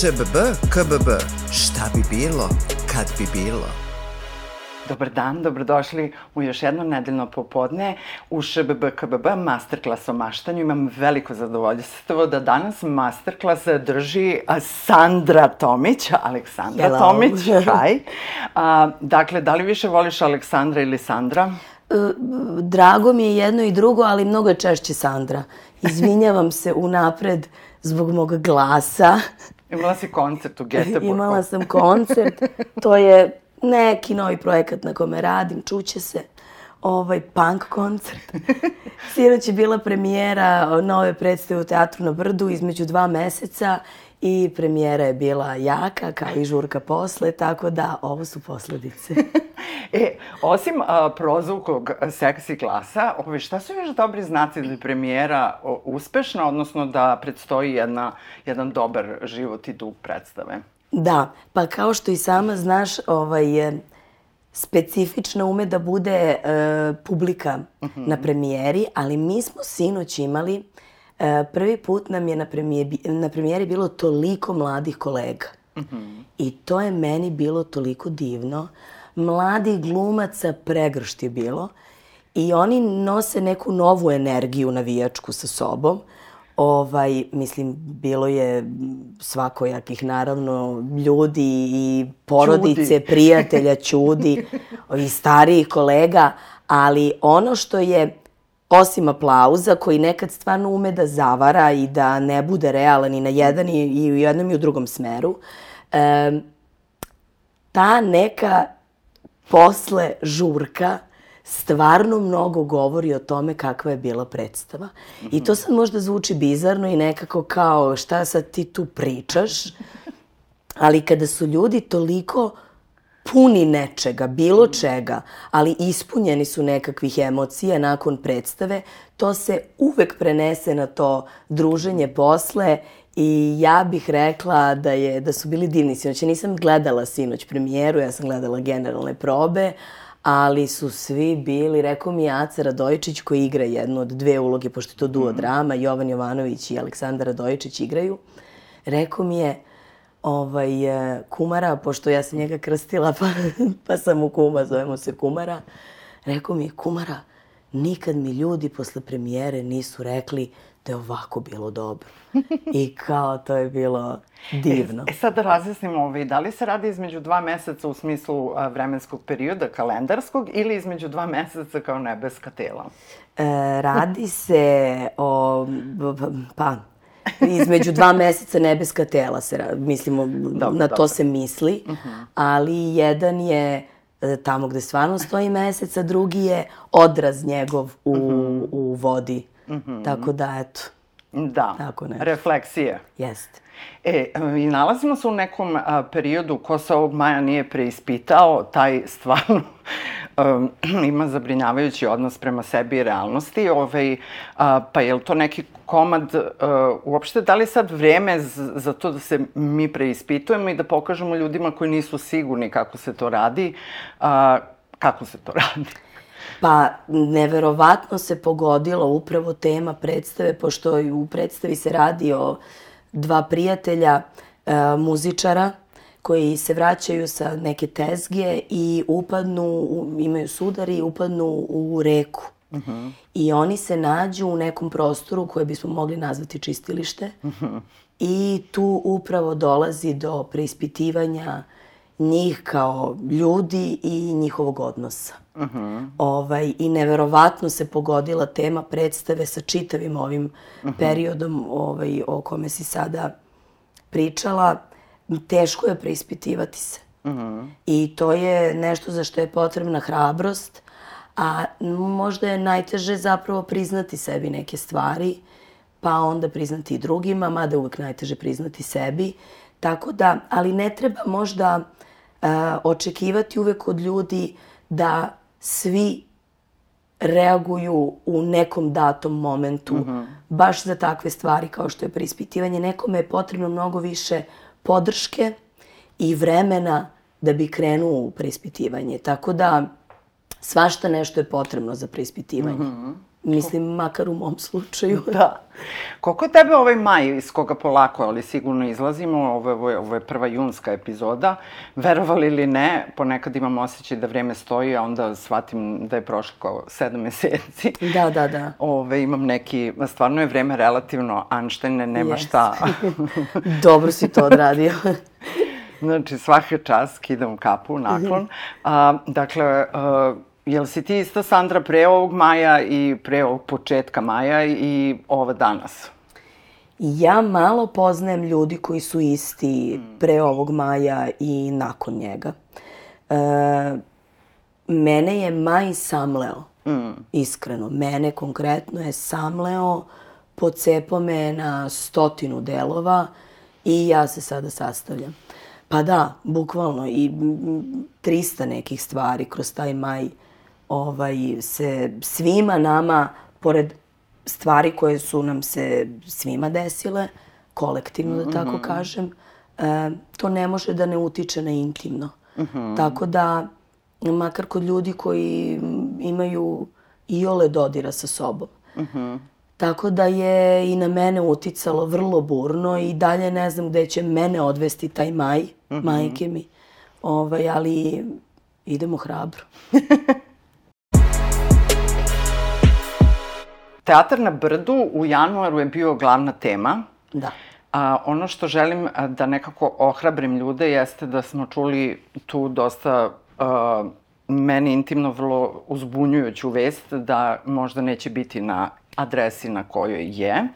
ŠBB, KBB, šta bi bilo, kad bi bilo? Dobar dan, dobrodošli u još jedno nedeljno popodne u ŠBB KBB masterclass o maštanju. Imam veliko zadovoljstvo da danas masterclass drži Sandra Tomić, Aleksandra Hello. Tomić. Hi. A, dakle, da li više voliš Aleksandra ili Sandra? E, Drago mi je jedno i drugo, ali mnogo je češće Sandra. Izvinjavam se unapred zbog mog glasa. Imala si koncert u Göteborgu. Imala sam koncert. To je neki novi projekat na kome radim. Čuće se ovaj punk koncert. Sinoć je bila premijera nove predstave u Teatru na Brdu između dva meseca i premijera je bila jaka, kao i žurka posle, tako da ovo su posledice. E, osim a, prozvukog seksi glasa, ove, šta su još dobri znaci da je premijera o, uspešna, odnosno da predstoji jedna, jedan dobar život i duh predstave? Da, pa kao što i sama znaš, ovaj, e, specifična ume da bude e, publika na premijeri, ali mi smo sinoć imali, prvi put nam je na premijeri, na premijeri bilo toliko mladih kolega. I to je meni bilo toliko divno. Mladih glumaca pregršt je bilo i oni nose neku novu energiju navijačku sa sobom. Ovaj, mislim, bilo je svakojakih, naravno, ljudi i porodice, Ćudi. prijatelja, čudi i starijih kolega, ali ono što je, osim aplauza, koji nekad stvarno ume da zavara i da ne bude realan i na jedan i, i u jednom i u drugom smeru, em, ta neka posle žurka stvarno mnogo govori o tome kakva je bila predstava. I to sad možda zvuči bizarno i nekako kao šta sad ti tu pričaš, ali kada su ljudi toliko puni nečega, bilo čega, ali ispunjeni su nekakvih emocija nakon predstave, to se uvek prenese na to druženje posle i ja bih rekla da, je, da su bili divni sinoć. Ja nisam gledala sinoć premijeru, ja sam gledala generalne probe, ali su svi bili, rekao mi je Aca Radojičić koji igra jednu od dve uloge, pošto je to duo drama, Jovan Jovanović i Aleksandar Radojičić igraju, rekao mi je, ovaj, e, kumara, pošto ja sam njega krstila, pa, pa sam mu kuma, zovemo se kumara, rekao mi je, kumara, nikad mi ljudi posle premijere nisu rekli da je ovako bilo dobro. I kao, to je bilo divno. E sad da razjasnimo, ovaj, da li se radi između dva meseca u smislu a, vremenskog perioda, kalendarskog, ili između dva meseca kao nebeska tela? E, radi se o, pa, između dva meseca nebeska tela se, mislimo, na to dobro. Mhm. se misli, ali jedan je e, tamo gde stvarno stoji mesec, a drugi je odraz njegov u, Mhm. u vodi. Tako da, eto, Da, Tako nešto. refleksije. jeste. E, i nalazimo se u nekom a, periodu ko se ovog maja nije preispitao, taj stvarno um, ima zabrinjavajući odnos prema sebi i realnosti. Ovaj, a, pa je li to neki komad, a, uopšte, da li sad vreme za to da se mi preispitujemo i da pokažemo ljudima koji nisu sigurni kako se to radi, a, kako se to radi? Pa, neverovatno se pogodila upravo tema predstave, pošto u predstavi se radi o dva prijatelja, e, muzičara, koji se vraćaju sa neke tezge i upadnu, imaju sudar i upadnu u reku. I oni se nađu u nekom prostoru koje bismo mogli nazvati čistilište. I tu upravo dolazi do preispitivanja njih kao ljudi i njihovog odnosa. ovaj, I neverovatno se pogodila tema predstave sa čitavim ovim periodom ovaj, o kome si sada pričala. Teško je preispitivati se. I to je nešto za što je potrebna hrabrost, a možda je najteže zapravo priznati sebi neke stvari, pa onda priznati i drugima, mada je uvek najteže priznati sebi. Tako da, ali ne treba možda očekivati uvek od ljudi da svi reaguju u nekom datom momentu baš za takve stvari kao što je preispitivanje. Nekome je potrebno mnogo više podrške i vremena da bi krenuo u preispitivanje. Tako da svašta nešto je potrebno za preispitivanje. Mislim, makar u mom slučaju. Da. Koliko je tebe ovaj maj iz koga polako, ali sigurno izlazimo, ovo, je, ovo je prva junska epizoda, verovali ili ne, ponekad imam osjećaj da vreme stoji, a onda shvatim da je prošlo kao sedam meseci. Da, da, da. Ove, imam neki, stvarno je vreme relativno, Einsteine nema Yes. šta. Dobro si to odradio. Znači, svaka čast, skidam kapu, naklon. A, dakle, a, jel si ti ista Sandra pre ovog maja i pre ovog početka maja i ova danas? Ja malo poznajem ljudi koji su isti pre ovog maja i nakon njega. E, mene je maj samleo, iskreno. Mene konkretno je samleo, pocepo me na stotinu delova i ja se sada sastavljam. Pa da, bukvalno i mm, 300 nekih stvari kroz taj maj ovaj, se svima nama, pored stvari koje su nam se svima desile, kolektivno da tako kažem, e, to ne može da ne utiče na intimno. Tako da, makar kod ljudi koji mm, imaju i ole dodira sa sobom. Tako da je i na mene uticalo vrlo burno i dalje ne znam gde će mene odvesti taj maj, majke mi. Ovaj, ali idemo hrabro. Teatar na Brdu u januaru je bio glavna tema. Da. A, ono što želim da nekako ohrabrim ljude jeste da smo čuli tu dosta a, meni intimno vrlo uzbunjujuću vest da možda neće biti na adresi na kojoj je.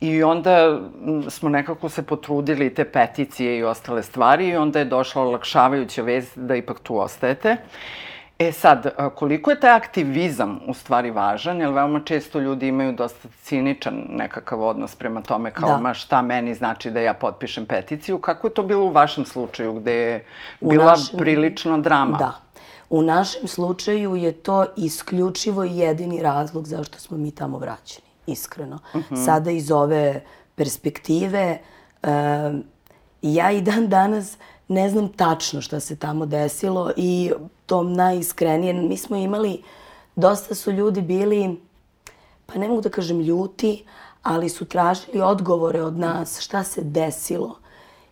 I onda smo nekako se potrudili te peticije i ostale stvari i onda je došla olakšavajuća vest da ipak tu ostajete. E sad, koliko je taj aktivizam u stvari važan, jer veoma često ljudi imaju dosta ciničan nekakav odnos prema tome kao Da. ma šta meni znači da ja potpišem peticiju. Kako je to bilo u vašem slučaju gde je bila našem- prilično drama? Da. U našem slučaju je to isključivo jedini razlog zašto smo mi tamo vraćeni, iskreno. Sada iz ove perspektive, e, ja i dan danas ne znam tačno šta se tamo desilo i to najiskrenije. Mi smo imali, dosta su ljudi bili, pa ne mogu da kažem ljuti, ali su tražili odgovore od nas šta se desilo.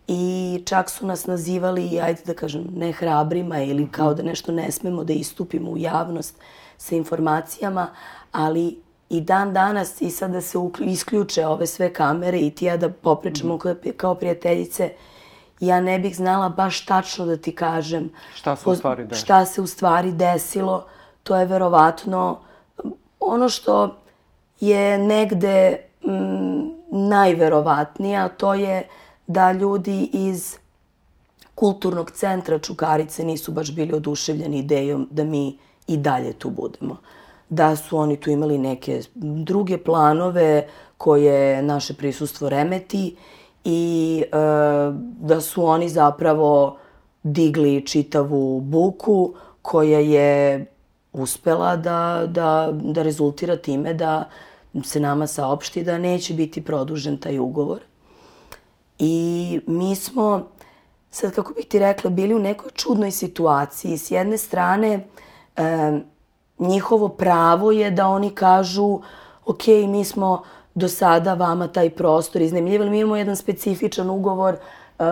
I čak su nas nazivali, ajde da kažem, nehrabrima ili kao da nešto ne smemo da istupimo u javnost sa informacijama, ali i dan danas i sad da se isključe ove sve kamere i ti ja da popričamo kao, kao prijateljice, ja ne bih znala baš tačno da ti kažem Šta se u stvari desilo. šta se u stvari desilo. To je verovatno ono što je negde mm, najverovatnije, a to je da ljudi iz kulturnog centra Čukarice nisu baš bili oduševljeni idejom da mi i dalje tu budemo. Da su oni tu imali neke druge planove koje naše prisustvo remeti i e, da su oni zapravo digli čitavu buku koja je uspela da, da, da rezultira time da se nama saopšti da neće biti produžen taj ugovor. I mi smo, sad kako bih ti rekla, bili u nekoj čudnoj situaciji. S jedne strane, e, njihovo pravo je da oni kažu ok, mi smo do sada vama taj prostor iznajmljivali, mi imamo jedan specifičan ugovor, e,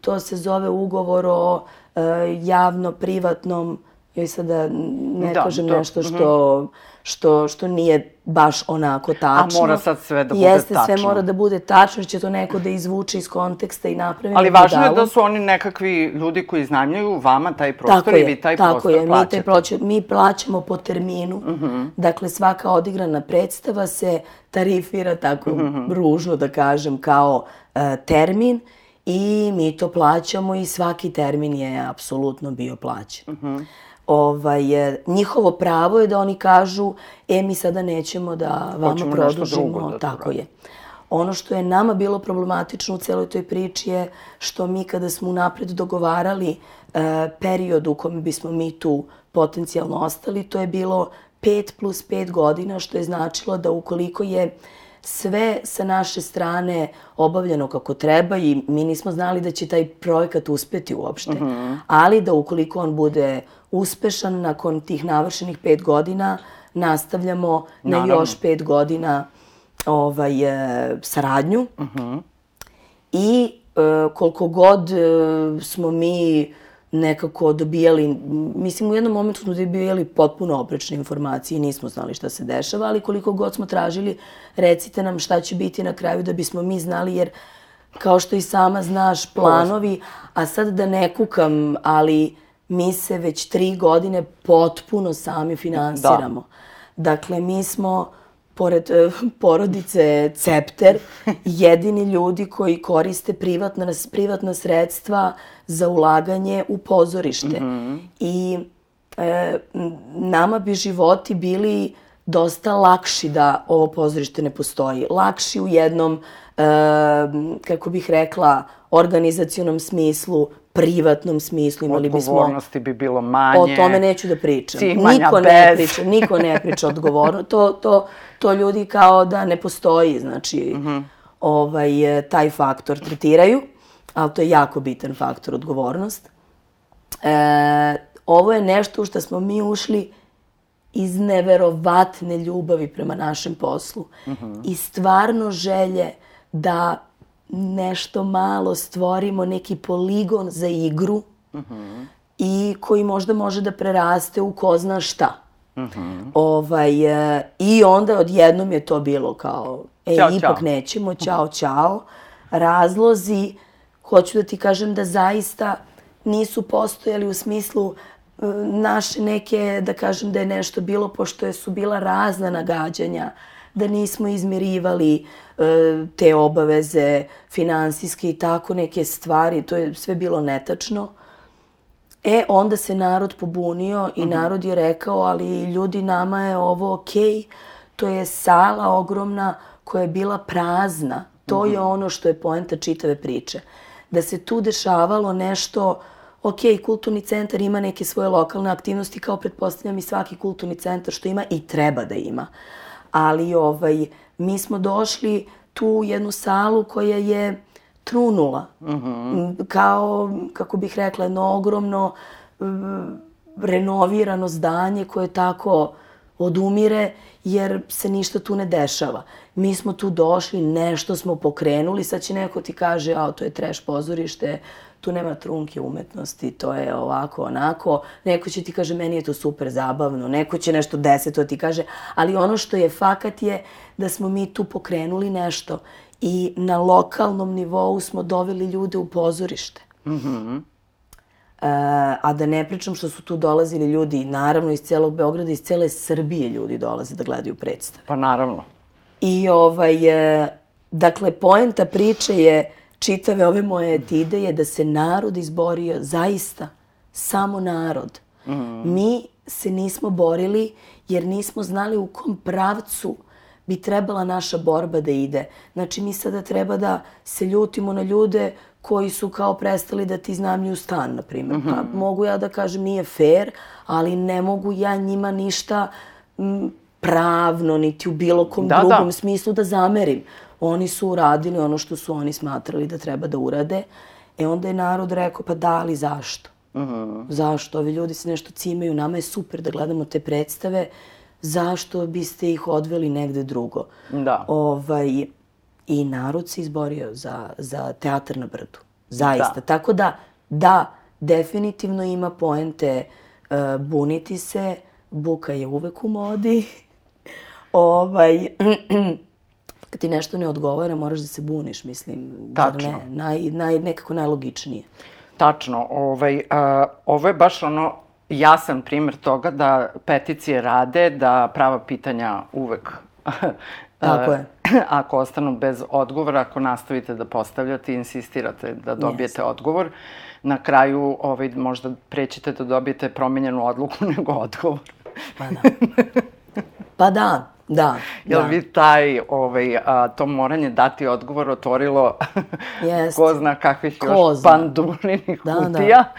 to se zove ugovor o e, javno-privatnom, joj sada ne Da, kažem to- nešto što, što, što nije baš onako tačno. mora sad sve da bude Jeste, sve tačno. mora da bude tačno, jer će to neko da izvuče iz konteksta i napravi Ali važno je budalu. da su oni nekakvi ljudi koji iznajmljuju vama taj prostor Tako i je, vi taj tako prostor je. Mi, plaćate. taj proće, mi plaćamo po terminu. Mhm. Dakle, svaka odigrana predstava se tarifira tako Mhm. ružno da kažem kao e, termin i mi to plaćamo i svaki termin je apsolutno bio plaćen. Mhm. Ovaj, njihovo pravo je da oni kažu e, mi sada nećemo da vama Hoćemo produžimo. da tako je. Ono što je nama bilo problematično u celoj toj priči je što mi kada smo unapred dogovarali e, period u kome bismo mi tu potencijalno ostali, to je bilo 5 plus 5 godina, što je značilo da ukoliko je sve sa naše strane obavljeno kako treba i mi nismo znali da će taj projekat uspeti uopšte. Mm -hmm. Ali da ukoliko on bude uspešan nakon tih navršenih pet godina, nastavljamo Naravno. na još pet godina ovaj, e, saradnju. Mm -hmm. I e, koliko god e, smo mi nekako dobijali, mislim u jednom momentu smo dobijali potpuno oprečne informacije i nismo znali šta se dešava, ali koliko god smo tražili, recite nam šta će biti na kraju da bismo mi znali, jer kao što i sama znaš, planovi, a sad da ne kukam, ali mi se već tri godine potpuno sami finansiramo. Da. Dakle, mi smo pored e, porodice Cepter, jedini ljudi koji koriste privatna, privatna sredstva za ulaganje u pozorište. Mm -hmm. I e, nama bi životi bili dosta lakši da ovo pozorište ne postoji. Lakši u jednom, e, kako bih rekla, organizacionom smislu, privatnom smislu imali bismo... Odgovornosti bi bilo manje. O tome neću da pričam. Niko bez. ne priča, niko ne priča odgovorno. To, to, to ljudi kao da ne postoji, znači, mm -hmm. ovaj, e, taj faktor tretiraju, ali to je jako bitan faktor, odgovornost. E, ovo je nešto u što smo mi ušli iz neverovatne ljubavi prema našem poslu mm -hmm. i stvarno želje da nešto malo stvorimo, neki poligon za igru mm -hmm. i koji možda može da preraste u ko zna šta. Mm -hmm. ovaj, e, I onda odjednom je to bilo kao, e, ćao, ipak čao. nećemo, čao, čao. Razlozi, hoću da ti kažem da zaista nisu postojali u smislu e, naše neke, da kažem da je nešto bilo, pošto je su bila razna nagađanja, da nismo izmirivali e, te obaveze finansijske i tako neke stvari, to je sve bilo netačno. E, onda se narod pobunio i mm -hmm. narod je rekao, ali ljudi, nama je ovo okej, okay. to je sala ogromna koja je bila prazna. To mm -hmm. je ono što je poenta čitave priče. Da se tu dešavalo nešto, ok, kulturni centar ima neke svoje lokalne aktivnosti, kao pretpostavljam i svaki kulturni centar što ima i treba da ima. Ali ovaj, mi smo došli tu u jednu salu koja je trunula. Mm -hmm. Kao, kako bih rekla, jedno ogromno renovirano zdanje koje tako odumire jer se ništa tu ne dešava. Mi smo tu došli, nešto smo pokrenuli, sad će neko ti kaže, a to je treš pozorište, tu nema trunke umetnosti, to je ovako, onako. Neko će ti kaže, meni je to super zabavno, neko će nešto deseto ti kaže, ali ono što je fakat je da smo mi tu pokrenuli nešto i na lokalnom nivou smo doveli ljude u pozorište. Mm -hmm. E, a da ne pričam što su tu dolazili ljudi, naravno iz celog Beograda, iz cele Srbije ljudi dolaze da gledaju predstave. Pa naravno. I ovaj, e, dakle, poenta priče je čitave ove moje etide je da se narod izborio zaista samo narod. Mm. Mi se nismo borili jer nismo znali u kom pravcu bi trebala naša borba da ide. Znači mi sada treba da se ljutimo na ljude koji su kao prestali da ti znamljuju stan, na primjer. Mm -hmm. Pa mogu ja da kažem nije fair, ali ne mogu ja njima ništa m, pravno, niti u bilo kom da, drugom da. smislu da zamerim. Oni su uradili ono što su oni smatrali da treba da urade. E onda je narod rekao, pa da, ali zašto? Uh mhm. -huh. Zašto? Ovi ljudi se nešto cimaju, nama je super da gledamo te predstave, zašto biste ih odveli negde drugo? Da. Ovaj, I narod se izborio za, za teatar na brdu. Zaista. Da. Tako da, da, definitivno ima poente uh, buniti se, buka je uvek u modi. ovaj, kad ti nešto ne odgovara, moraš da se buniš, mislim. Tačno. Ne, naj, naj, nekako najlogičnije. Tačno. Ovaj, a, ovo je baš ono jasan primer toga da peticije rade, da prava pitanja uvek Tako je. ako ostanu bez odgovora, ako nastavite da postavljate i insistirate da dobijete yes. odgovor, na kraju ovaj, možda prećete da dobijete promenjenu odluku nego odgovor. Pa da. Pa da, Da, Jel da. vi taj, ovaj, a, to moranje dati odgovor otvorilo Jest. ko zna kakvih ko još zna. pandurinih da, kutija da.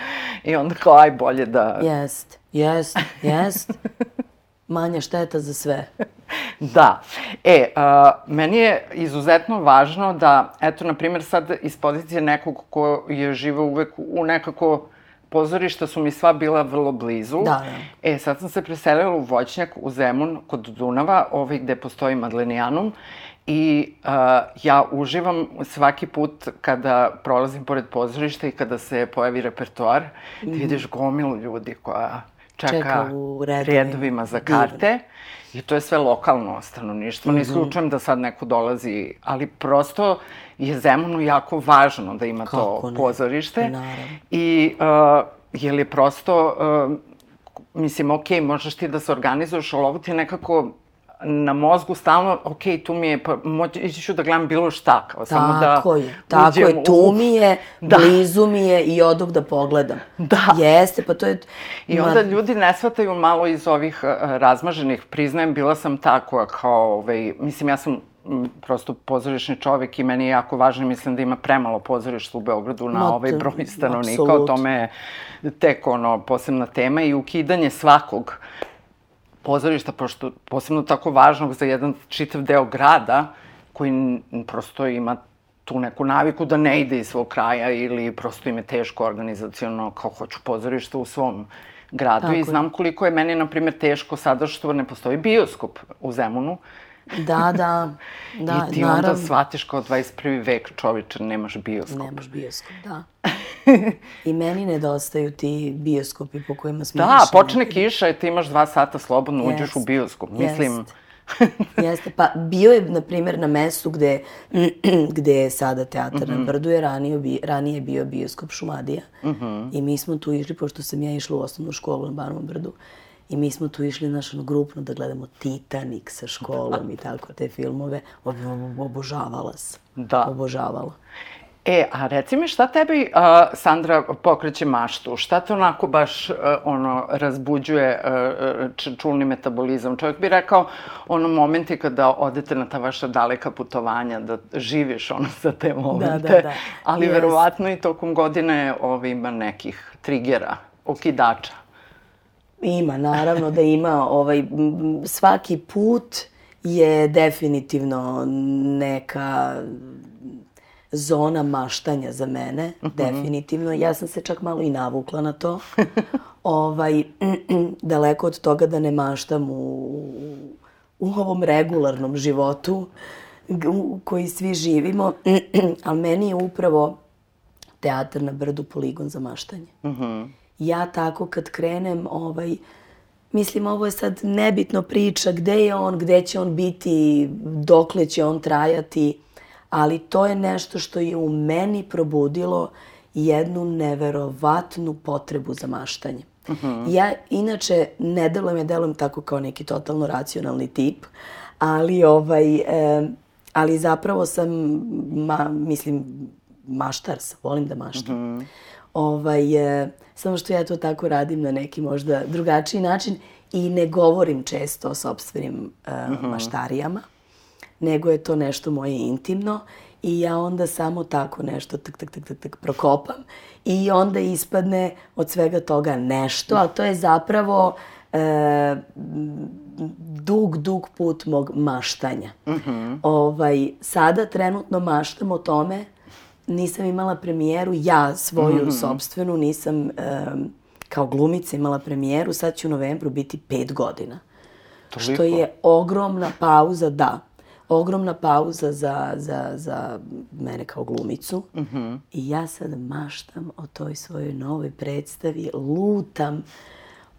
i onda kao aj bolje da... Jest, jest, jest. Manja šteta za sve. Da. E, a, meni je izuzetno važno da, eto, na primjer, sad iz pozicije nekog ko je živao uvek u nekako pozorišta su mi sva bila vrlo blizu. Da, da. E, sad sam se preselila u Voćnjak, u Zemun, kod Dunava, ovaj gde postoji Madlenijanum. I uh, ja uživam svaki put kada prolazim pored pozorišta i kada se pojavi repertoar, mm. da vidiš gomilu ljudi koja čeka, Čeka u redovima. redovima za karte. I to je sve lokalno stanovništvo. Mm -hmm. Ne isključujem da sad neko dolazi, ali prosto je Zemunu jako važno da ima Kako to ne? pozorište. Naravno. I uh, je prosto, uh, mislim, ok, možeš ti da se organizuješ, ali ovo ti je nekako na mozgu stalno, ok, tu mi je, pa moći, ići ću da gledam bilo šta, kao samo da Tako je, tako je, tu u- mi je, Da. blizu mi je i odog da pogledam. Da. Jeste, pa to je... I onda ljudi ne shvataju malo iz ovih uh, razmaženih, priznajem, bila sam ta koja kao, ovaj, mislim, ja sam m, prosto pozorišni čovek i meni je jako važno, mislim da ima premalo pozorišta u Beogradu na Ma, ovaj broj stanovnika, o apsolutno. tome je tek ono posebna tema i ukidanje svakog pozorišta, pošto posebno tako važnog za jedan čitav deo grada, koji prosto ima tu neku naviku da ne ide iz svog kraja ili prosto im je teško organizacijono kao hoću pozorište u svom gradu Tako i znam koliko je meni, na primjer, teško sada što ne postoji bioskop u Zemunu. Da, da, da, I ti naravno. onda shvatiš kao 21. vek čoveče, nemaš bioskop. Nemaš bioskop, da. I meni nedostaju ti bioskopi po kojima smo Da, išli počne kiša i ti imaš dva sata slobodno, uđeš u bioskop. Mislim, jest. Jeste, pa bio je, na primjer, na mestu gde, gde je sada teatar Mhm. na Brdu, je ranije, bi, ranije bio bioskop Šumadija. Mhm. I mi smo tu išli, pošto sam ja išla u osnovnu školu na Banovom Brdu, i mi smo tu išli, znaš, ono, grupno da gledamo Titanic sa školom i tako, te filmove. Ob, ob, obožavala sam. Da. Obožavala. E, a reci mi šta tebi, uh, Sandra, pokreće maštu? Šta te onako baš, uh, ono, razbuđuje uh, čulni metabolizam? Čovjek bi rekao, ono, momenti kada odete na ta vaša daleka putovanja, da živiš, ono, za te momente. da. Ali Jest. verovatno i tokom godine ovaj, ima nekih trigera, okidača. Ima, naravno da ima. Ovaj, svaki put je definitivno neka zona maštanja za mene, definitivno. Ja sam se čak malo i navukla na to. ovaj, daleko od toga da ne maštam u, u ovom regularnom životu u koji svi živimo, ali meni je upravo teatar na brdu poligon za maštanje. Ja tako kad krenem, ovaj, mislim ovo je sad nebitno priča gde je on, gde će on biti, dokle će on trajati, ali to je nešto što je u meni probudilo jednu neverovatnu potrebu za maštanje. Ja inače ne delujem, ja delujem tako kao neki totalno racionalni tip, ali ovaj, e, ali zapravo sam, ma, mislim, maštar sam, volim da maštam. Ovaj, e, samo što ja to tako radim na neki možda drugačiji način i ne govorim često o sobstvenim e, maštarijama, nego je to nešto moje intimno i ja onda samo tako nešto tak, tak, tak, tak, tak prokopam i onda ispadne od svega toga nešto, ali to je zapravo e, dug, dug put mog maštanja. ovaj, sada trenutno maštam o tome, nisam imala premijeru, ja svoju sobstvenu, nisam em, kao glumica imala premijeru, sad će u novembru biti pet godina. Što Toliko? je ogromna pauza, da. Ogromna pauza za, za, za mene kao glumicu. I ja sad maštam o toj svojoj novoj predstavi, lutam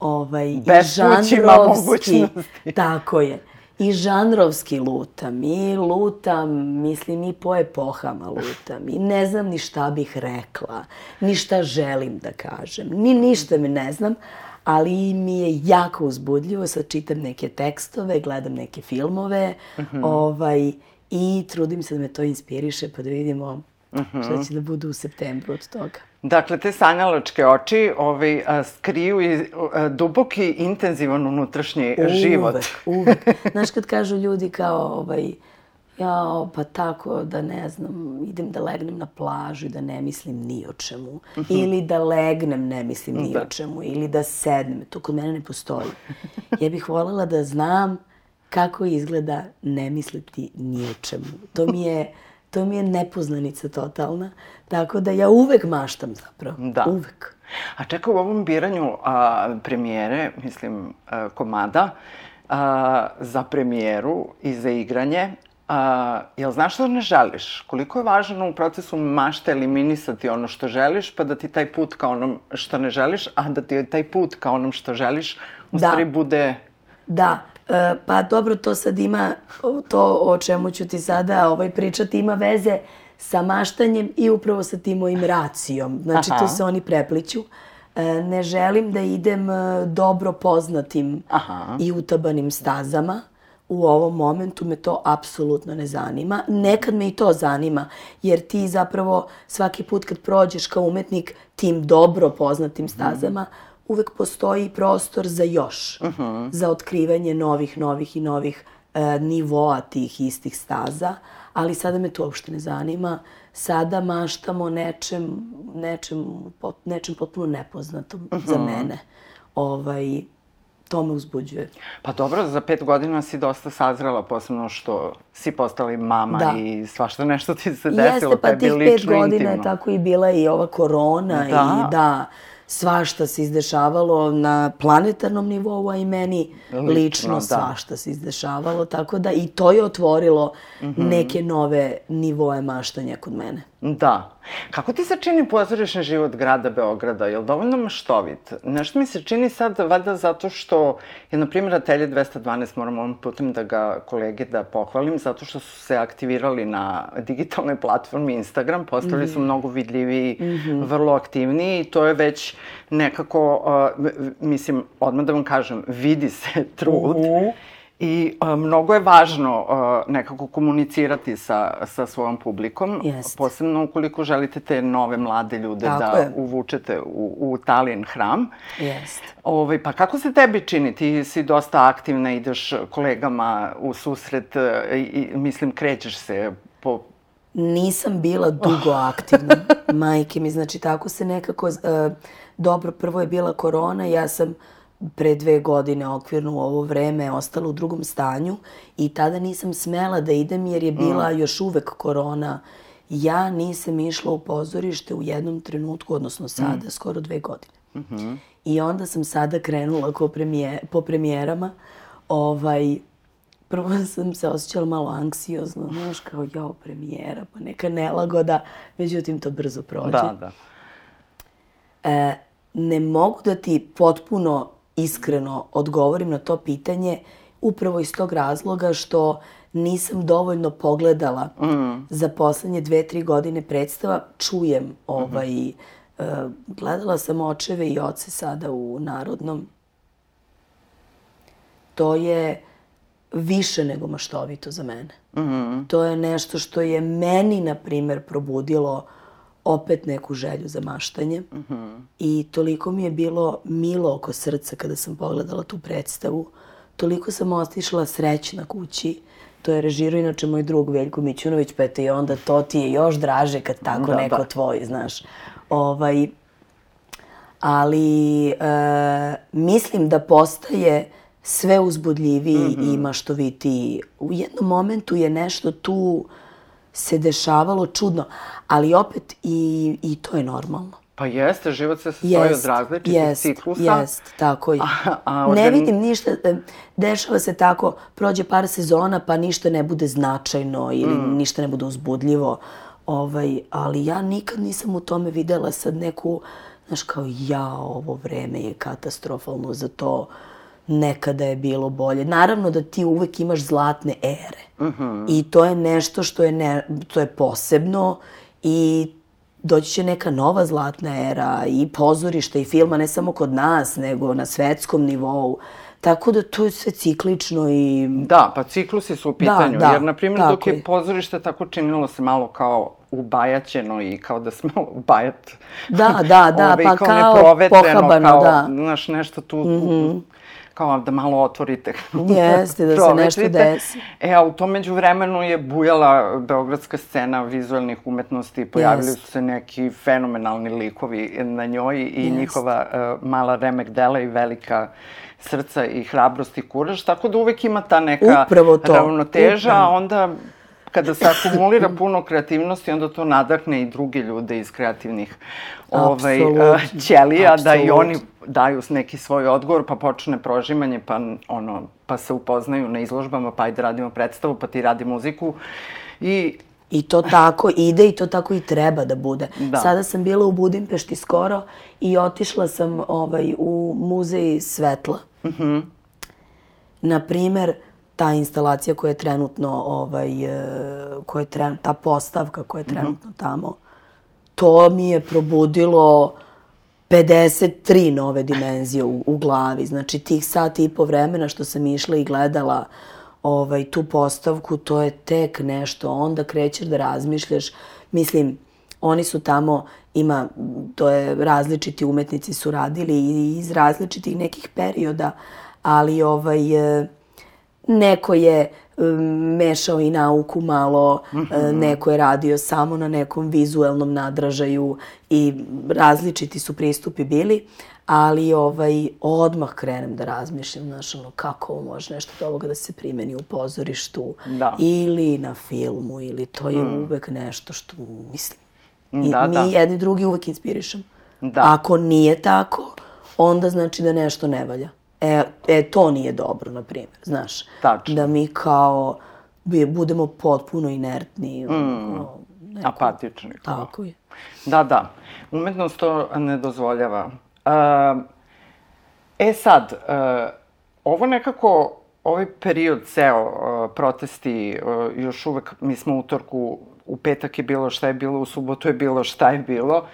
ovaj, i Bespućima žanrovski. mogućnosti. Tako je. I žanrovski lutam, i lutam, mislim, i po epohama lutam, i ne znam ni šta bih rekla, ni šta želim da kažem, ni ništa me ne znam, ali mi je jako uzbudljivo, sad čitam neke tekstove, gledam neke filmove, ovaj, i trudim se da me to inspiriše, pa da vidimo šta će da bude u septembru od toga. Dakle, te sanjalačke oči ovaj, a, skriju i a, duboki, intenzivan unutrašnji život. Uvek, uvek. Znaš kad kažu ljudi kao, ovaj, jao, pa tako da ne znam, idem da legnem na plažu i da ne mislim ni o čemu. Ili da legnem, ne mislim ni o čemu. Ili da sednem. To kod mene ne postoji. Ja bih voljela da znam kako izgleda ne misliti ni o čemu. To mi je, to mi je nepoznanica totalna. Tako da ja uvek maštam zapravo. Da. Uvek. A čekaj, u ovom biranju a, premijere, mislim, a, komada, a, za premijeru i za igranje, a, jel znaš što ne želiš? Koliko je važno u procesu mašte eliminisati ono što želiš, pa da ti taj put ka onom što ne želiš, a da ti taj put ka onom što želiš u Da. stvari bude... Da, e, pa dobro, to sad ima, to o čemu ću ti sada ovaj, pričati, ima veze sa maštanjem i upravo sa tim mojim racijom. Znači, Aha. tu se oni prepliću. E, ne želim da idem e, dobro poznatim Aha. i utabanim stazama. U ovom momentu me to apsolutno ne zanima. Nekad me i to zanima, jer ti zapravo svaki put kad prođeš kao umetnik tim dobro poznatim stazama, uvek postoji prostor za još, za otkrivanje novih, novih i novih e, nivoa tih istih staza, ali sada me to uopšte ne zanima. Sada maštamo nečem, nečem, pot, nečem potpuno nepoznatom za mene. Ovaj, to me uzbuđuje. Pa dobro, za pet godina si dosta sazrela, posebno što si postala i mama Da. i svašta nešto ti se desilo, Jeste, pa tih pet godina intimno. je tako i bila i ova korona Da. i da, svašta se izdešavalo na planetarnom nivou, a i meni lično, Lično, da. svašta se izdešavalo, tako da i to je otvorilo Mhm. neke nove nivoe maštanja kod mene. Da. Kako ti se čini pozorišni život grada Beograda? Je li dovoljno maštovit? Nešto mi se čini sad, valjda zato što je, na primjer, Atelje 212, moram ovim putem da ga kolege da pohvalim, zato što su se aktivirali na digitalnoj platformi Instagram, postali Mhm. su mnogo vidljiviji, vrlo aktivniji i to je već nekako, uh, mislim, odmah da vam kažem, vidi se trud. Mhm. I a, mnogo je važno a, nekako komunicirati sa, sa svojom publikom, Jeste. posebno ukoliko želite te nove mlade ljude Tako da je. uvučete u, u Talin hram. Jeste. Ovaj, pa kako se tebi čini? Ti si dosta aktivna, ideš kolegama u susret e, i, i mislim krećeš se po... Nisam bila dugo aktivna, majke mi, znači tako se nekako, e, dobro, prvo je bila korona, ja sam pre dve godine okvirno u ovo vreme ostala u drugom stanju i tada nisam smela da idem jer je bila još uvek korona. Ja nisam išla u pozorište u jednom trenutku, odnosno sada, skoro dve godine. I onda sam sada krenula ko premije, po premijerama. Ovaj, prvo sam se osjećala malo anksiozno, znaš, kao jao premijera, pa neka nelagoda, međutim to brzo prođe. Da, da. E, ne mogu da ti potpuno iskreno odgovorim na to pitanje upravo iz tog razloga što nisam dovoljno pogledala za poslednje dve, tri godine predstava. Čujem ovaj, e, gledala sam očeve i oce sada u Narodnom. To je više nego maštovito za mene. To je nešto što je meni, na primer, probudilo opet neku želju za maštanje. I toliko mi je bilo milo oko srca kada sam pogledala tu predstavu. Toliko sam ostišla srećna kući. To je režirao inače moj drug Veljko Mićunović, pa eto i onda to ti je još draže kad tako Da, neko da. tvoj, znaš. Ovaj, ali e, mislim da postaje sve uzbudljiviji i maštovitiji. U jednom momentu je nešto tu se dešavalo čudno, ali opet i, i to je normalno. Pa jeste, život se sastoji od različitih jest, ciklusa. Jest, tako je. A- a Ne organ- vidim ništa, e, dešava se tako, prođe par sezona pa ništa ne bude značajno ili Mm. ništa ne bude uzbudljivo. Ovaj, ali ja nikad nisam u tome videla sad neku, znaš kao ja, ovo vreme je katastrofalno za to, nekada je bilo bolje. Naravno da ti uvek imaš zlatne ere. Mhm. I to je nešto što je, ne, to je posebno i doći će neka nova zlatna era i pozorišta i filma, ne samo kod nas, nego na svetskom nivou. Tako da to je sve ciklično i... Da, pa ciklusi su u pitanju, da, jer, na primjer, dok je pozorište tako činilo se malo kao ubajaćeno i kao da smo bajat. Da, da, da, ovaj, pa kao neprovetreno, pohabano, kao, da. Znaš, nešto tu, tu kao da malo otvorite. Jeste, da se nešto desi. E, a u tom međuvremenu je bujala beogradska scena vizualnih umetnosti, pojavili su se neki fenomenalni likovi na njoj i Jest. njihova uh, mala remek dela i velika srca i hrabrost i kuraž, tako da uvek ima ta neka Upravo to, ravnoteža, upravo. onda kada se akumulira puno kreativnosti, onda to nadahne i druge ljude iz kreativnih ovaj, ćelija, da i oni daju neki svoj odgovor, pa počne prožimanje, pa, ono, pa se upoznaju na izložbama, pa ajde radimo predstavu, pa ti radi muziku. I I to tako ide i to tako i treba da bude. Da. Sada sam bila u Budimpešti skoro i otišla sam ovaj, u muzej svetla. Mm Na primer, ta instalacija koja je trenutno, ovaj, e, koja je tren, ta postavka koja je trenutno tamo, to mi je probudilo 53 nove dimenzije u, u glavi. Znači, tih sati i po vremena što sam išla i gledala ovaj, tu postavku, to je tek nešto. Onda krećeš da razmišljaš. Mislim, oni su tamo, ima, to je, različiti umetnici su radili iz različitih nekih perioda, ali ovaj, e, neko je um, mešao i nauku malo, e, neko je radio samo na nekom vizuelnom nadražaju i različiti su pristupi bili, ali ovaj, odmah krenem da razmišljam, znaš, ono, kako ovo može nešto od ovoga da se primeni u pozorištu Da. ili na filmu, ili to je uvek nešto što, mislim, i Da, mi da. jedni drugi uvek inspirišemo. Da. Ako nije tako, onda znači da nešto ne valja. E, e to nije dobro, na primjer, znaš. Tačno. Da mi kao budemo potpuno inertni. Mm. apatični. kao. Tako je. Da, da. Umetnost to ne dozvoljava. Uh, e sad, uh, ovo nekako, ovaj period ceo, uh, protesti, uh, još uvek, mi smo utorku, u petak je bilo šta je bilo, u subotu je bilo šta je bilo.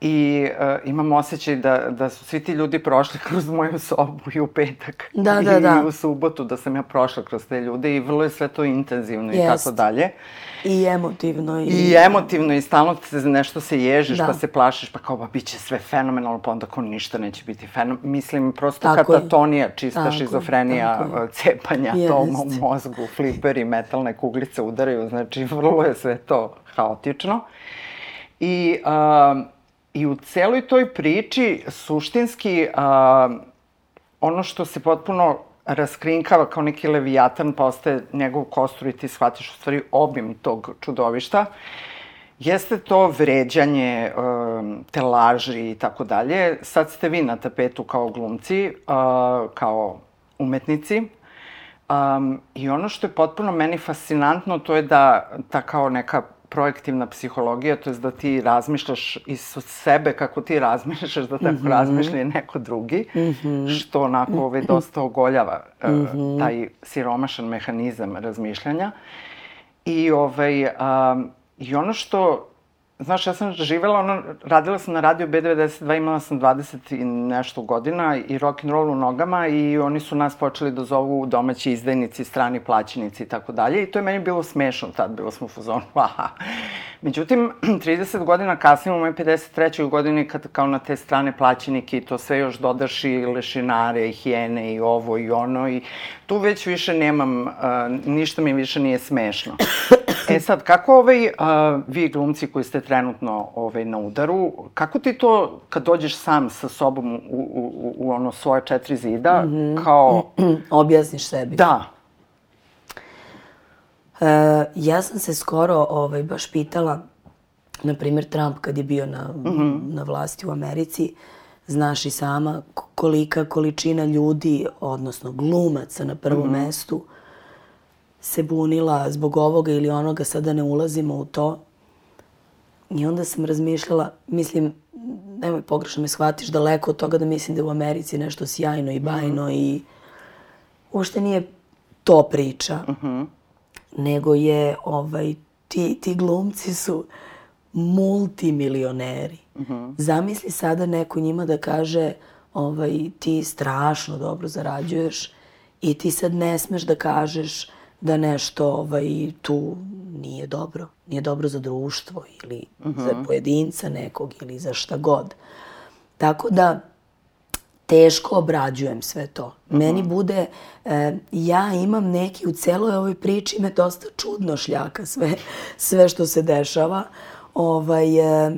I uh, imam osjećaj da, da su svi ti ljudi prošli kroz moju sobu i u petak. Da, da, I, da. I u subotu da sam ja prošla kroz te ljude i vrlo je sve to intenzivno i Jest. tako dalje. I emotivno. I, I emotivno i stalno se nešto se ježiš, Da. pa se plašiš, pa kao, ba, bit će sve fenomenalno, pa onda kao ništa neće biti fenomenalno. Mislim, prosto Tako katatonija, čista Tako šizofrenija, tako je. uh, cepanja, to u Jeste. mozgu, fliperi, metalne kuglice udaraju, znači, vrlo je sve to haotično. I, um, I u celoj toj priči, suštinski, um, ono što se potpuno raskrinkava kao neki levijatan, postaje njegov kostur i ti shvatiš u stvari obim tog čudovišta, jeste to vređanje, um, te laži i tako dalje. Sad ste vi na tapetu kao glumci, uh, kao umetnici. Um, I ono što je potpuno meni fascinantno, to je da ta kao neka projektivna psihologija, to je da ti razmišljaš iz sebe kako ti razmišljaš, da tako mm -hmm. razmišlja i neko drugi, mm -hmm. što onako ovaj, dosta ogoljava mm -hmm. taj siromašan mehanizam razmišljanja. I, ovaj, um, I ono što, znaš, ja sam živela, ono, radila sam na radiju B92, imala sam 20 i nešto godina i rock and roll u nogama i oni su nas počeli da zovu domaći izdajnici, strani plaćenici i tako dalje i to je meni bilo smešno tad, bilo smo u fazonu, haha. Međutim, 30 godina kasnije, u mojoj 53. godini, kad kao na te strane plaćenike i to sve još dodaš i lešinare, i hijene, i ovo, i ono, i tu već više nemam, uh, ništa mi više nije smešno. E sad, kako ovaj, uh, vi glumci koji ste trenutno ovaj, na udaru, kako ti to, kad dođeš sam sa sobom u, u, u, u ono svoje četiri zida, mm -hmm. kao, Objasniš sebi. da, E, ja sam se skoro ovaj, baš pitala, na primjer Trump kad je bio na, na vlasti u Americi, znaš i sama kolika količina ljudi, odnosno glumaca na prvom mestu, se bunila zbog ovoga ili onoga, sada ne ulazimo u to. I onda sam razmišljala, mislim, nemoj pogrešno me shvatiš, daleko od toga da mislim da u Americi nešto sjajno i bajno i uopšte nije to priča. Nego je, ovaj, ti, ti glumci su multimilioneri. Zamisli sada neko njima da kaže ovaj, ti strašno dobro zarađuješ i ti sad ne smeš da kažeš da nešto ovaj, tu nije dobro. Nije dobro za društvo ili za pojedinca nekog ili za šta god. Tako da teško obrađujem sve to. Meni bude, e, ja imam neki, u celoj ovoj priči me dosta čudno šljaka sve, sve što se dešava. Ovaj, e,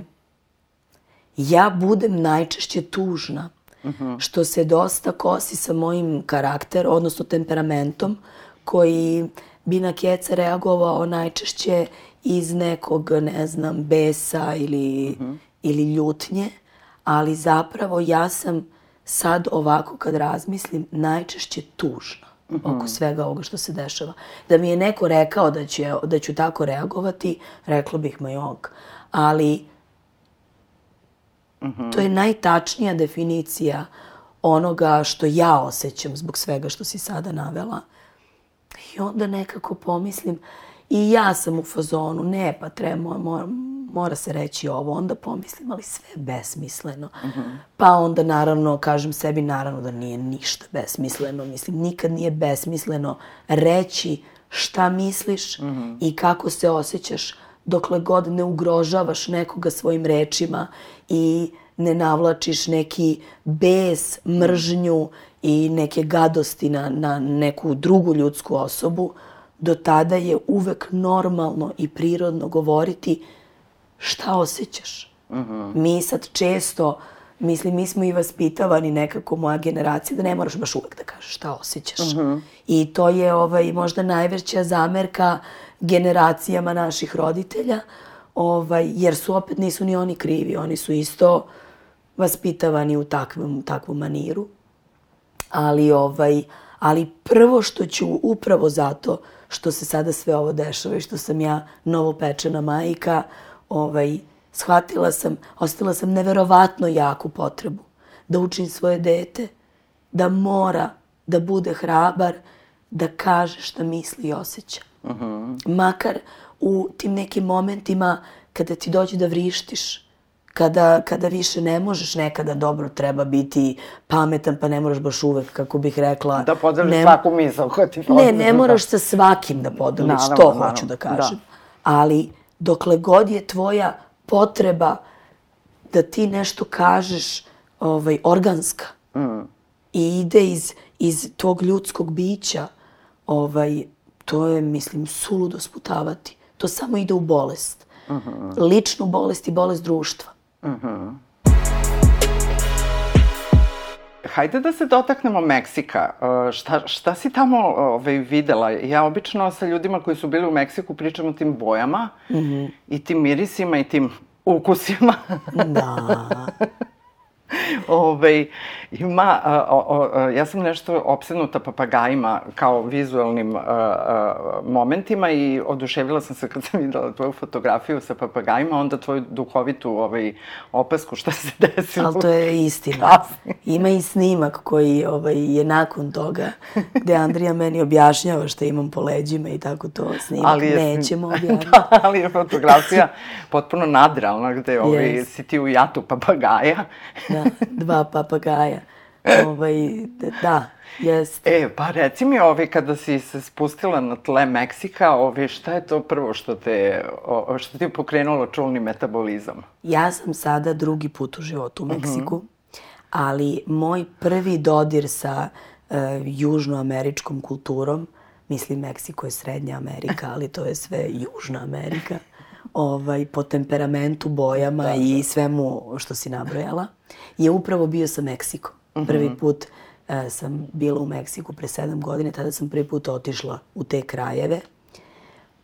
ja budem najčešće tužna, što se dosta kosi sa mojim karakterom, odnosno temperamentom, koji bi na keca reagovao najčešće iz nekog, ne znam, besa ili, ili ljutnje, ali zapravo ja sam sad ovako kad razmislim najčešće tužna oko svega ovoga što se dešava. Da mi je neko rekao da, će, da ću tako reagovati, rekla bih ma jok. Ali to je najtačnija definicija onoga što ja osjećam zbog svega što si sada navela. Onda nekako pomislim, i ja sam u fazonu, ne, pa treba, mora, mora se reći ovo, onda pomislim, ali sve je besmisleno. Pa onda naravno, kažem sebi, naravno da nije ništa besmisleno, mislim, nikad nije besmisleno reći šta misliš i kako se osjećaš dokle god ne ugrožavaš nekoga svojim rečima i ne navlačiš neki bes, mržnju i neke gadosti na, na neku drugu ljudsku osobu, do tada je uvek normalno i prirodno govoriti šta osjećaš. Mi sad često, mislim, mi smo i vaspitavani nekako, moja generacija, da ne moraš baš uvek da kažeš šta osjećaš. I to je ovaj, možda najveća zamerka generacijama naših roditelja, ovaj, jer su opet nisu ni oni krivi, oni su isto vaspitavani u takvom, takvu maniru. Ali, ovaj, ali prvo što ću upravo zato što se sada sve ovo dešava i što sam ja novopečena majka, ovaj, shvatila sam, ostala sam neverovatno jaku potrebu da učim svoje dete, da mora da bude hrabar, da kaže šta misli i osjeća. Makar u tim nekim momentima kada ti dođe da vrištiš, kada, kada više ne možeš nekada dobro treba biti pametan pa ne moraš baš uvek kako bih rekla Da podeliš ne- svaku misao koja ti ne, ne za moraš sa svakim da podeliš, Naravno, to naravno, hoću da da. kažem. Ali dokle god je tvoja potreba da ti nešto kažeš ovaj, organska Mm. i ide iz, iz tog ljudskog bića, ovaj, to je, mislim, suludo sputavati. To samo ide u bolest. Mhm. Ličnu bolest i bolest društva. Hajde da se dotaknemo Meksika. E, Šta, šta si tamo ovaj, videla? Ja obično sa ljudima koji su bili u Meksiku pričam o tim bojama i tim mirisima i tim ukusima. Da. Ove, ima, a, o, a, ja sam nešto opsednuta papagajima kao vizualnim a, a, momentima i oduševila sam se kad sam videla tvoju fotografiju sa papagajima, onda tvoju duhovitu ovaj, opasku šta se desilo. Ali to je istina. Kasnije. Ima i snimak koji ovaj, je nakon toga, gde Andrija meni objašnjava šta imam po leđima i tako to snimak. je snim- Nećemo objaviti. da, ali je fotografija potpuno nadrealna, gde ovaj, Yes. si ti u jatu papagaja. Da, dva papagaja. Ovaj, da, jest. E, pa reci mi, ovaj, kada si se spustila na tle Meksika, ovaj, šta je to prvo što te, o, što ti je pokrenulo čulni metabolizam? Ja sam sada drugi put u životu u Meksiku, ali moj prvi dodir sa e, južnoameričkom kulturom, mislim Meksiko je Srednja Amerika, ali to je sve Južna Amerika, ovaj, po temperamentu, bojama i svemu što si nabrojala, je upravo bio sa Meksikom. Prvi put e, sam bila u Meksiku pre sedam godina, tada sam prvi put otišla u te krajeve.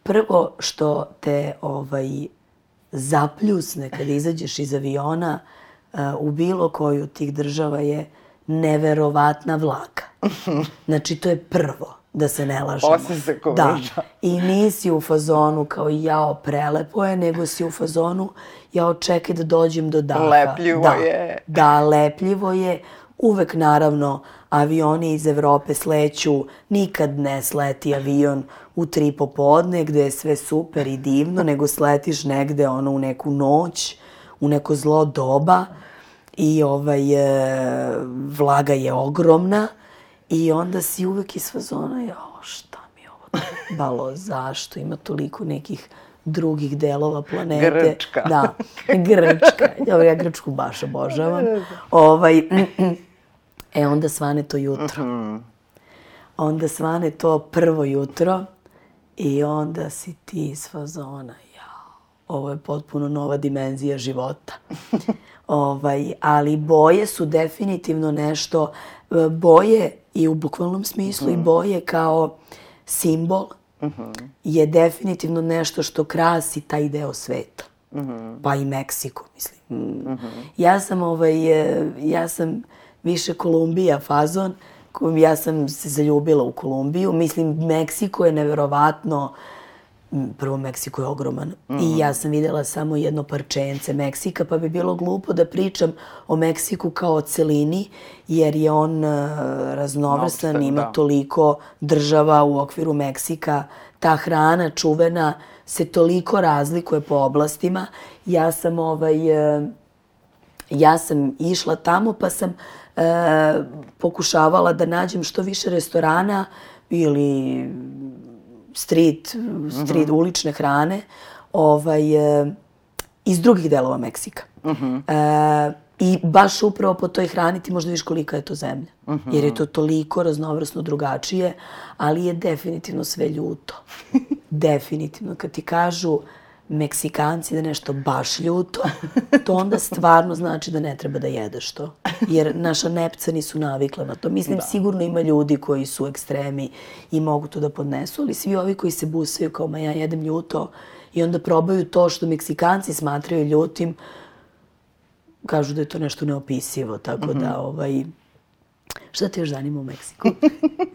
Prvo što te ovaj, zapljusne kada izađeš iz aviona uh, u bilo koju od tih država je neverovatna vlaga. Znači, to je prvo, da se ne lažemo. Osim se ko Da. I nisi u fazonu kao jao prelepo je, nego si u fazonu jao čekaj da dođem do daha. Lepljivo da. je. Da, lepljivo je. Uvek, naravno, avioni iz Evrope sleću, nikad ne sleti avion u tri popodne gde je sve super i divno, nego sletiš negde ono u neku noć, u neko zlo doba i ovaj, e, vlaga je ogromna i onda si uvek iz fazona, jao, šta mi je ovo trebalo, zašto ima toliko nekih drugih delova planete. Grčka. Da, Grčka. Dobro, ja Grčku baš obožavam. Ovaj, E, onda svane to jutro. Onda svane to prvo jutro i onda si ti iz fazona, jao, ovo je potpuno nova dimenzija života. ovaj, ali boje su definitivno nešto, boje i u bukvalnom smislu i boje kao simbol je definitivno nešto što krasi taj deo sveta. Pa i Meksiko, mislim. Ja sam ovaj, e, ja sam više Kolumbija fazon, ja sam se zaljubila u Kolumbiju. Mislim, Meksiko je neverovatno, m, prvo Meksiko je ogroman i ja sam videla samo jedno parčence Meksika, pa bi bilo glupo da pričam o Meksiku kao o celini, jer je on raznovrsan, Opšten, ima da. toliko država u okviru Meksika, ta hrana čuvena se toliko razlikuje po oblastima. Ja sam ovaj, e, ja sam išla tamo pa sam e, pokušavala da nađem što više restorana ili street, street ulične hrane ovaj, e, iz drugih delova Meksika. E, I baš upravo po toj hrani ti možda viš kolika je to zemlja. Jer je to toliko raznovrsno drugačije, ali je definitivno sve ljuto. definitivno. Kad ti kažu Meksikanci da nešto baš ljuto, to onda stvarno znači da ne treba da jedeš to. Jer naša nepca nisu navikla na to. Mislim, sigurno ima ljudi koji su ekstremi i mogu to da podnesu, ali svi ovi koji se busaju kao ma ja jedem ljuto i onda probaju to što Meksikanci smatraju ljutim, kažu da je to nešto neopisivo, tako da ovaj... Šta te još zanima u Meksiku?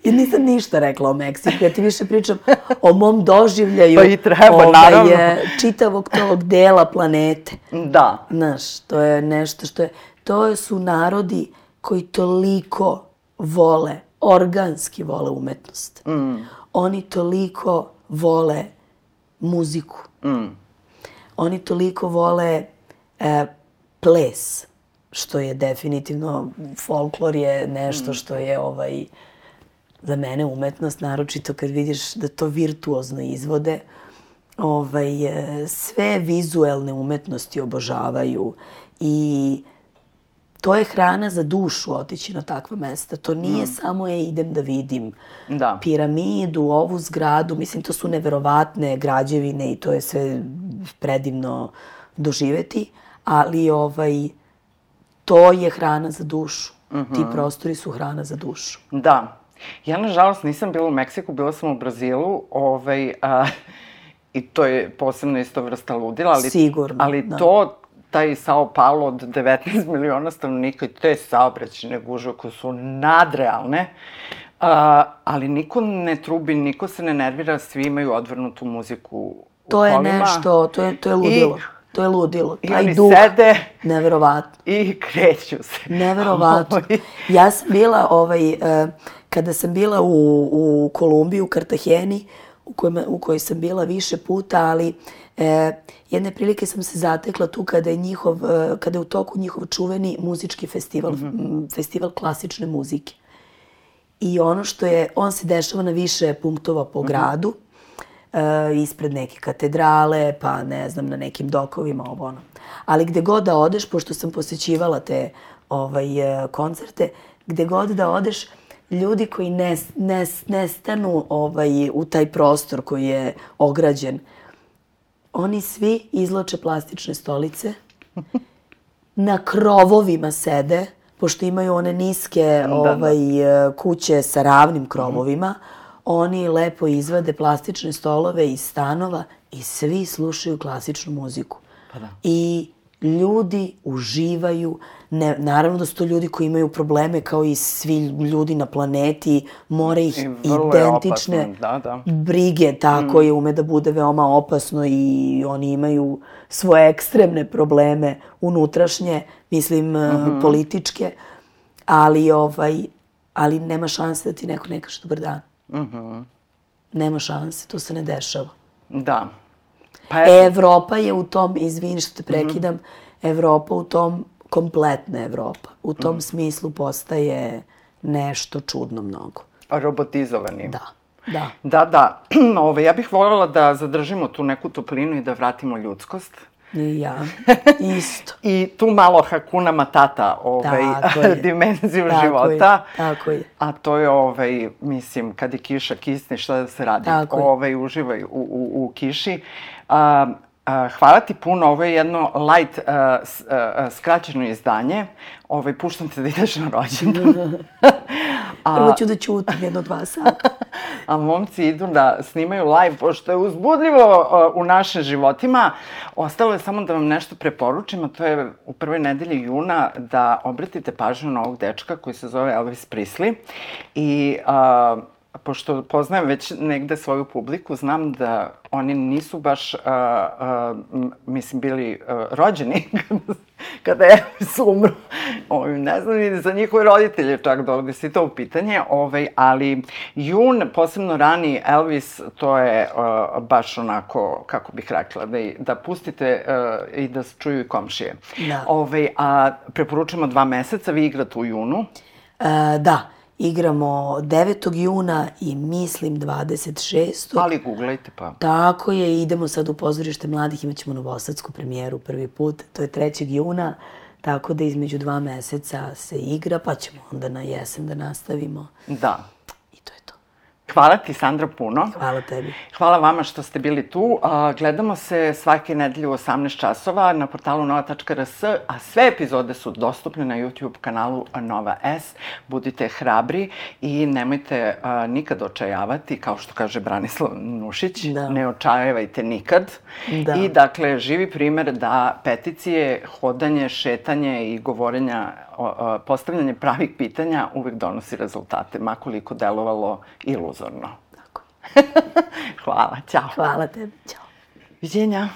Ja nisam ništa rekla o Meksiku, ja ti više pričam o mom doživljaju Pa i treba, naravno. e, čitavog tog dela planete. Da. Znaš, to je nešto što je... To su narodi koji toliko vole, organski vole umetnost. Oni toliko vole muziku. Oni toliko vole e, ples, što je definitivno, folklor je nešto što je ovaj, za mene umetnost, naročito kad vidiš da to virtuozno izvode, ovaj, e, sve vizuelne umetnosti obožavaju i to je hrana za dušu otići na takva mesta. To nije samo je idem da vidim Da. piramidu, ovu zgradu, mislim to su neverovatne građevine i to je sve predivno doživeti, ali ovaj, to je hrana za dušu. Ti prostori su hrana za dušu. Da. Ja, nažalost, nisam bila u Meksiku, bila sam u Brazilu, ovaj, a, i to je posebno isto vrsta ludila, ali, Sigurno, ali da. to, taj Sao Paulo od 19 miliona stanovnika i te saobraćene gužve koje su nadrealne, a, ali niko ne trubi, niko se ne nervira, svi imaju odvrnutu muziku u To je kolima. nešto, to je, to je ludilo. To je ludilo. I Taj oni duh. sede Neverovatno. i kreću se. Neverovatno. Ja sam bila, ovaj, e, kada sam bila u, u Kolumbiji, u Kartaheni, u, kojima, u kojoj sam bila više puta, ali e, jedne prilike sam se zatekla tu kada je, njihov, e, kada je u toku njihov čuveni muzički festival, m, festival klasične muzike. I ono što je, on se dešava na više punktova po gradu, e, ispred neke katedrale, pa ne znam, na nekim dokovima, ovo ono. Ali gde god da odeš, pošto sam posećivala te ovaj, e, koncerte, gde god da odeš, ljudi koji ne, ne, ne stanu ovaj, u taj prostor koji je ograđen, oni svi izloče plastične stolice, na krovovima sede, pošto imaju one niske ovaj, e, kuće sa ravnim krovovima, oni lepo izvade plastične stolove iz stanova i svi slušaju klasičnu muziku. Pa da. I ljudi uživaju, ne, naravno da su to ljudi koji imaju probleme kao i svi ljudi na planeti, more ih I identične opasno, da, da. brige, tako je, ume da bude veoma opasno i oni imaju svoje ekstremne probleme unutrašnje, mislim, uh političke, ali, ovaj, ali nema šanse da ti neko ne kaže dobar dan. Nema šanse, to se ne dešava. Da. Pa eto, Evropa je u tom, izvini što te prekidam, Evropa u tom, kompletna Evropa, u tom smislu postaje nešto čudno mnogo. robotizovani. Da, da. Da, da. Ove, ja bih voljela da zadržimo tu neku toplinu i da vratimo ljudskost. I ja. Isto. I tu malo Hakuna Matata ovaj, dimenziju Tako života. je, tako je. A to je, ovaj, mislim, kad je kiša kisne, šta da se radi? Tako je. ovaj, uživaj u, u, u kiši. A, hvala ti puno, ovo je jedno light, a, a, a, skraćeno izdanje. Ovaj, puštam te da ideš na rođendan. Prvo ću da ćutim jedno dva sata. a momci idu da snimaju live, pošto je uzbudljivo uh, u našim životima. Ostalo je samo da vam nešto preporučim, a to je u prvoj nedelji juna da obratite pažnju na ovog dečka koji se zove Elvis Presley. I uh, pošto poznajem već negde svoju publiku, znam da oni nisu baš, uh, uh, mislim, bili uh, rođeni kada je Elvis umro. Ovaj, ne znam ni za njihove roditelje čak da ovde si to u pitanje, ovaj, ali jun, posebno rani Elvis, to je uh, baš onako, kako bih rekla, da, i- da pustite uh, i da se čuju i komšije. Da. Ovaj, a preporučujemo dva meseca, vi igrate u junu. E, da, igramo 9. juna i mislim 26. Ali googlajte pa. Tako je, idemo sad u pozorište mladih, imat ćemo novosadsku premijeru prvi put, to je 3. juna, tako da između dva meseca se igra, pa ćemo onda na jesen da nastavimo. Da. Hvala ti, Sandra, puno. Hvala tebi. Hvala vama što ste bili tu. Gledamo se svake nedelje u 18 časova na portalu nova.rs, a sve epizode su dostupne na YouTube kanalu Nova S. Budite hrabri i nemojte nikad očajavati, kao što kaže Branislav Nušić, Da. ne očajavajte nikad. Da. I dakle, živi primer da peticije, hodanje, šetanje i govorenja, postavljanje pravih pitanja uvek donosi rezultate, makoliko delovalo iluzorno. Tako. Hvala, ćao. Hvala tebi, ćao. Viđenja.